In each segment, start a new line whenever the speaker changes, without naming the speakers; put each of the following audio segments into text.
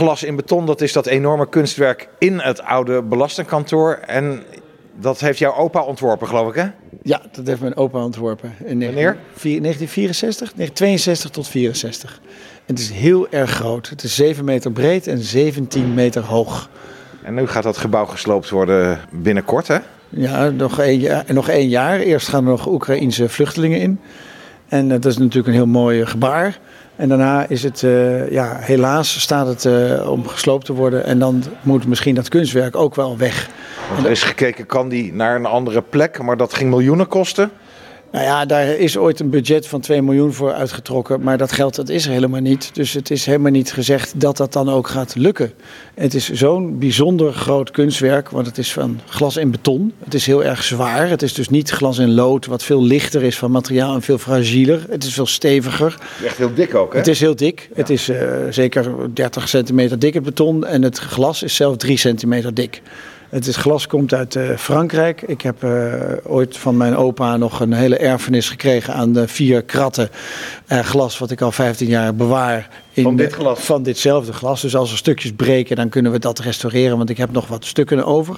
glas in beton, dat is dat enorme kunstwerk in het oude belastingkantoor. En dat heeft jouw opa ontworpen, geloof ik, hè?
Ja, dat heeft mijn opa ontworpen. In
Wanneer?
1964, 1962 tot 64. Het is heel erg groot. Het is 7 meter breed en 17 meter hoog.
En nu gaat dat gebouw gesloopt worden binnenkort, hè?
Ja, nog één jaar. Nog één jaar. Eerst gaan er nog Oekraïense vluchtelingen in. En dat is natuurlijk een heel mooi gebaar. En daarna is het, uh, ja, helaas staat het uh, om gesloopt te worden. En dan moet misschien dat kunstwerk ook wel weg.
Er is gekeken, kan die naar een andere plek, maar dat ging miljoenen kosten?
Nou ja, daar is ooit een budget van 2 miljoen voor uitgetrokken. Maar dat geld dat is er helemaal niet. Dus het is helemaal niet gezegd dat dat dan ook gaat lukken. Het is zo'n bijzonder groot kunstwerk. Want het is van glas en beton. Het is heel erg zwaar. Het is dus niet glas en lood, wat veel lichter is van materiaal en veel fragieler. Het is veel steviger.
Echt heel dik ook, hè?
Het is heel dik. Ja. Het is uh, zeker 30 centimeter dik het beton. En het glas is zelf 3 centimeter dik. Het is, glas komt uit uh, Frankrijk. Ik heb uh, ooit van mijn opa nog een hele erfenis gekregen aan de vier kratten uh, glas, wat ik al 15 jaar bewaar.
In, van dit glas?
Van ditzelfde glas. Dus als er stukjes breken, dan kunnen we dat restaureren, want ik heb nog wat stukken over.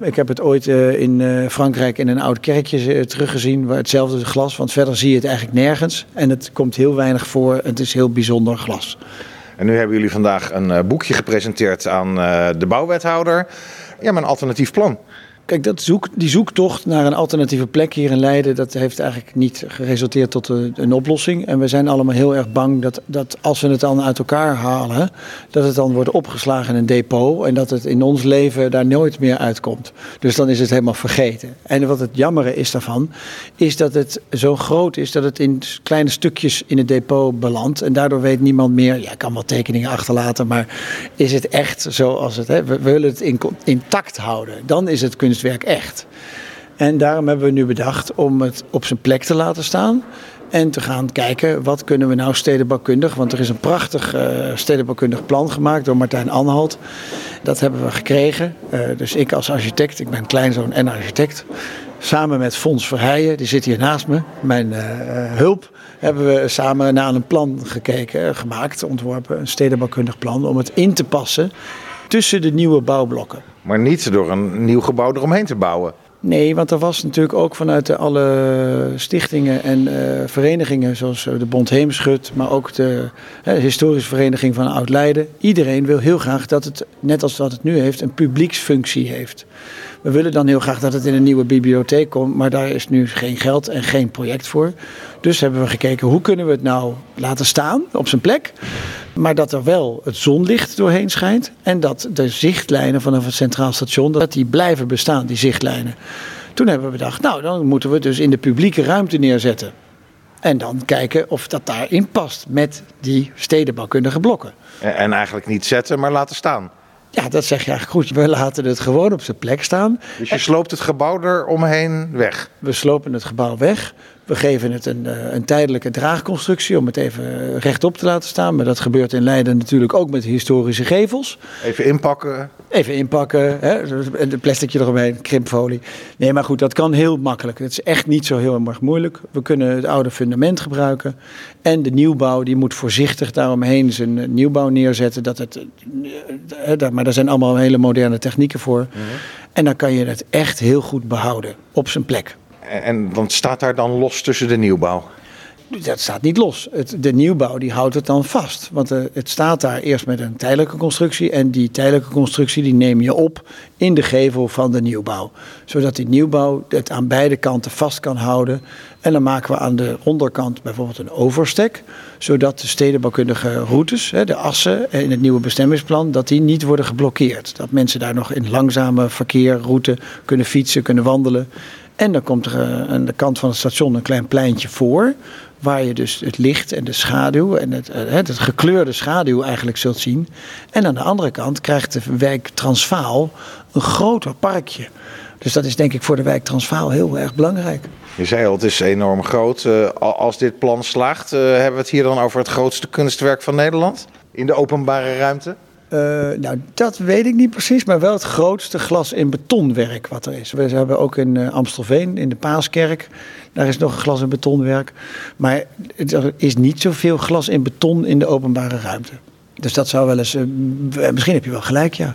Ik heb het ooit in Frankrijk in een oud kerkje teruggezien, waar hetzelfde glas, want verder zie je het eigenlijk nergens. En het komt heel weinig voor. Het is heel bijzonder glas.
En nu hebben jullie vandaag een boekje gepresenteerd aan de bouwwethouder. Ja, maar een alternatief plan.
Kijk, dat zoek, die zoektocht naar een alternatieve plek hier in Leiden, dat heeft eigenlijk niet geresulteerd tot een, oplossing. En we zijn allemaal heel erg bang dat, dat als we het dan uit elkaar halen, dat het dan wordt opgeslagen in een depot en dat het in ons leven daar nooit meer uitkomt. Dus dan is het helemaal vergeten. En wat het jammere is daarvan, is dat het zo groot is dat het in kleine stukjes in het depot belandt. En daardoor weet niemand meer, ja, ik kan wel tekeningen achterlaten, maar is het echt zoals het, hè? we willen het in, intact houden. Dan is het kunst werk echt. En daarom hebben we nu bedacht om het op zijn plek te laten staan. En te gaan kijken wat kunnen we nou stedenbouwkundig. Want er is een prachtig uh, stedenbouwkundig plan gemaakt door Martijn Anhalt. Dat hebben we gekregen. Uh, dus ik als architect, ik ben kleinzoon en architect. Samen met Fons Verheijen, die zit hier naast me, mijn uh, hulp. Hebben we samen naar een plan gekeken, gemaakt, ontworpen. Een stedenbouwkundig plan om het in te passen tussen de nieuwe bouwblokken.
Maar niet door een nieuw gebouw eromheen te bouwen.
Nee, want er was natuurlijk ook vanuit de alle stichtingen en uh, verenigingen, zoals de Bond Heemschut, maar ook de uh, Historische Vereniging van Oud-Leiden. Iedereen wil heel graag dat het, net als wat het nu heeft, een publieksfunctie heeft. We willen dan heel graag dat het in een nieuwe bibliotheek komt, maar daar is nu geen geld en geen project voor. Dus hebben we gekeken hoe kunnen we het nou laten staan op zijn plek, maar dat er wel het zonlicht doorheen schijnt en dat de zichtlijnen vanaf het centraal station dat die blijven bestaan, die zichtlijnen. Toen hebben we bedacht, nou dan moeten we het dus in de publieke ruimte neerzetten. En dan kijken of dat daarin past met die stedenbouwkundige blokken.
En eigenlijk niet zetten, maar laten staan.
Ja, dat zeg je eigenlijk goed. We laten het gewoon op zijn plek staan.
Dus je sloopt het gebouw eromheen weg?
We slopen het gebouw weg. We geven het een, een tijdelijke draagconstructie om het even rechtop te laten staan. Maar dat gebeurt in Leiden natuurlijk ook met historische gevels.
Even inpakken.
Even inpakken. Hè? Een plasticje eromheen, krimpfolie. Nee, maar goed, dat kan heel makkelijk. Het is echt niet zo heel erg moeilijk. We kunnen het oude fundament gebruiken. En de nieuwbouw, die moet voorzichtig daaromheen zijn nieuwbouw neerzetten. Dat het, maar daar zijn allemaal hele moderne technieken voor. Mm -hmm. En dan kan je het echt heel goed behouden op zijn plek.
En dan staat daar dan los tussen de nieuwbouw?
Dat staat niet los. Het, de nieuwbouw die houdt het dan vast. Want uh, het staat daar eerst met een tijdelijke constructie. En die tijdelijke constructie die neem je op in de gevel van de nieuwbouw. Zodat die nieuwbouw het aan beide kanten vast kan houden. En dan maken we aan de onderkant bijvoorbeeld een overstek. Zodat de stedenbouwkundige routes, de assen in het nieuwe bestemmingsplan, dat die niet worden geblokkeerd. Dat mensen daar nog in langzame verkeerroute kunnen fietsen, kunnen wandelen. En dan komt er uh, aan de kant van het station een klein pleintje voor. Waar je dus het licht en de schaduw en het, uh, het gekleurde schaduw eigenlijk zult zien. En aan de andere kant krijgt de wijk Transvaal een groter parkje. Dus dat is denk ik voor de wijk Transvaal heel erg belangrijk.
Je zei al, het is enorm groot. Uh, als dit plan slaagt, hebben we het hier dan over het grootste kunstwerk van Nederland? In de openbare ruimte?
Uh, nou, dat weet ik niet precies, maar wel het grootste glas in betonwerk wat er is. We hebben ook in uh, Amstelveen, in de Paaskerk, daar is nog glas in betonwerk. Maar er is niet zoveel glas in beton in de openbare ruimte. Dus dat zou wel eens. eh, misschien heb je wel gelijk, ja.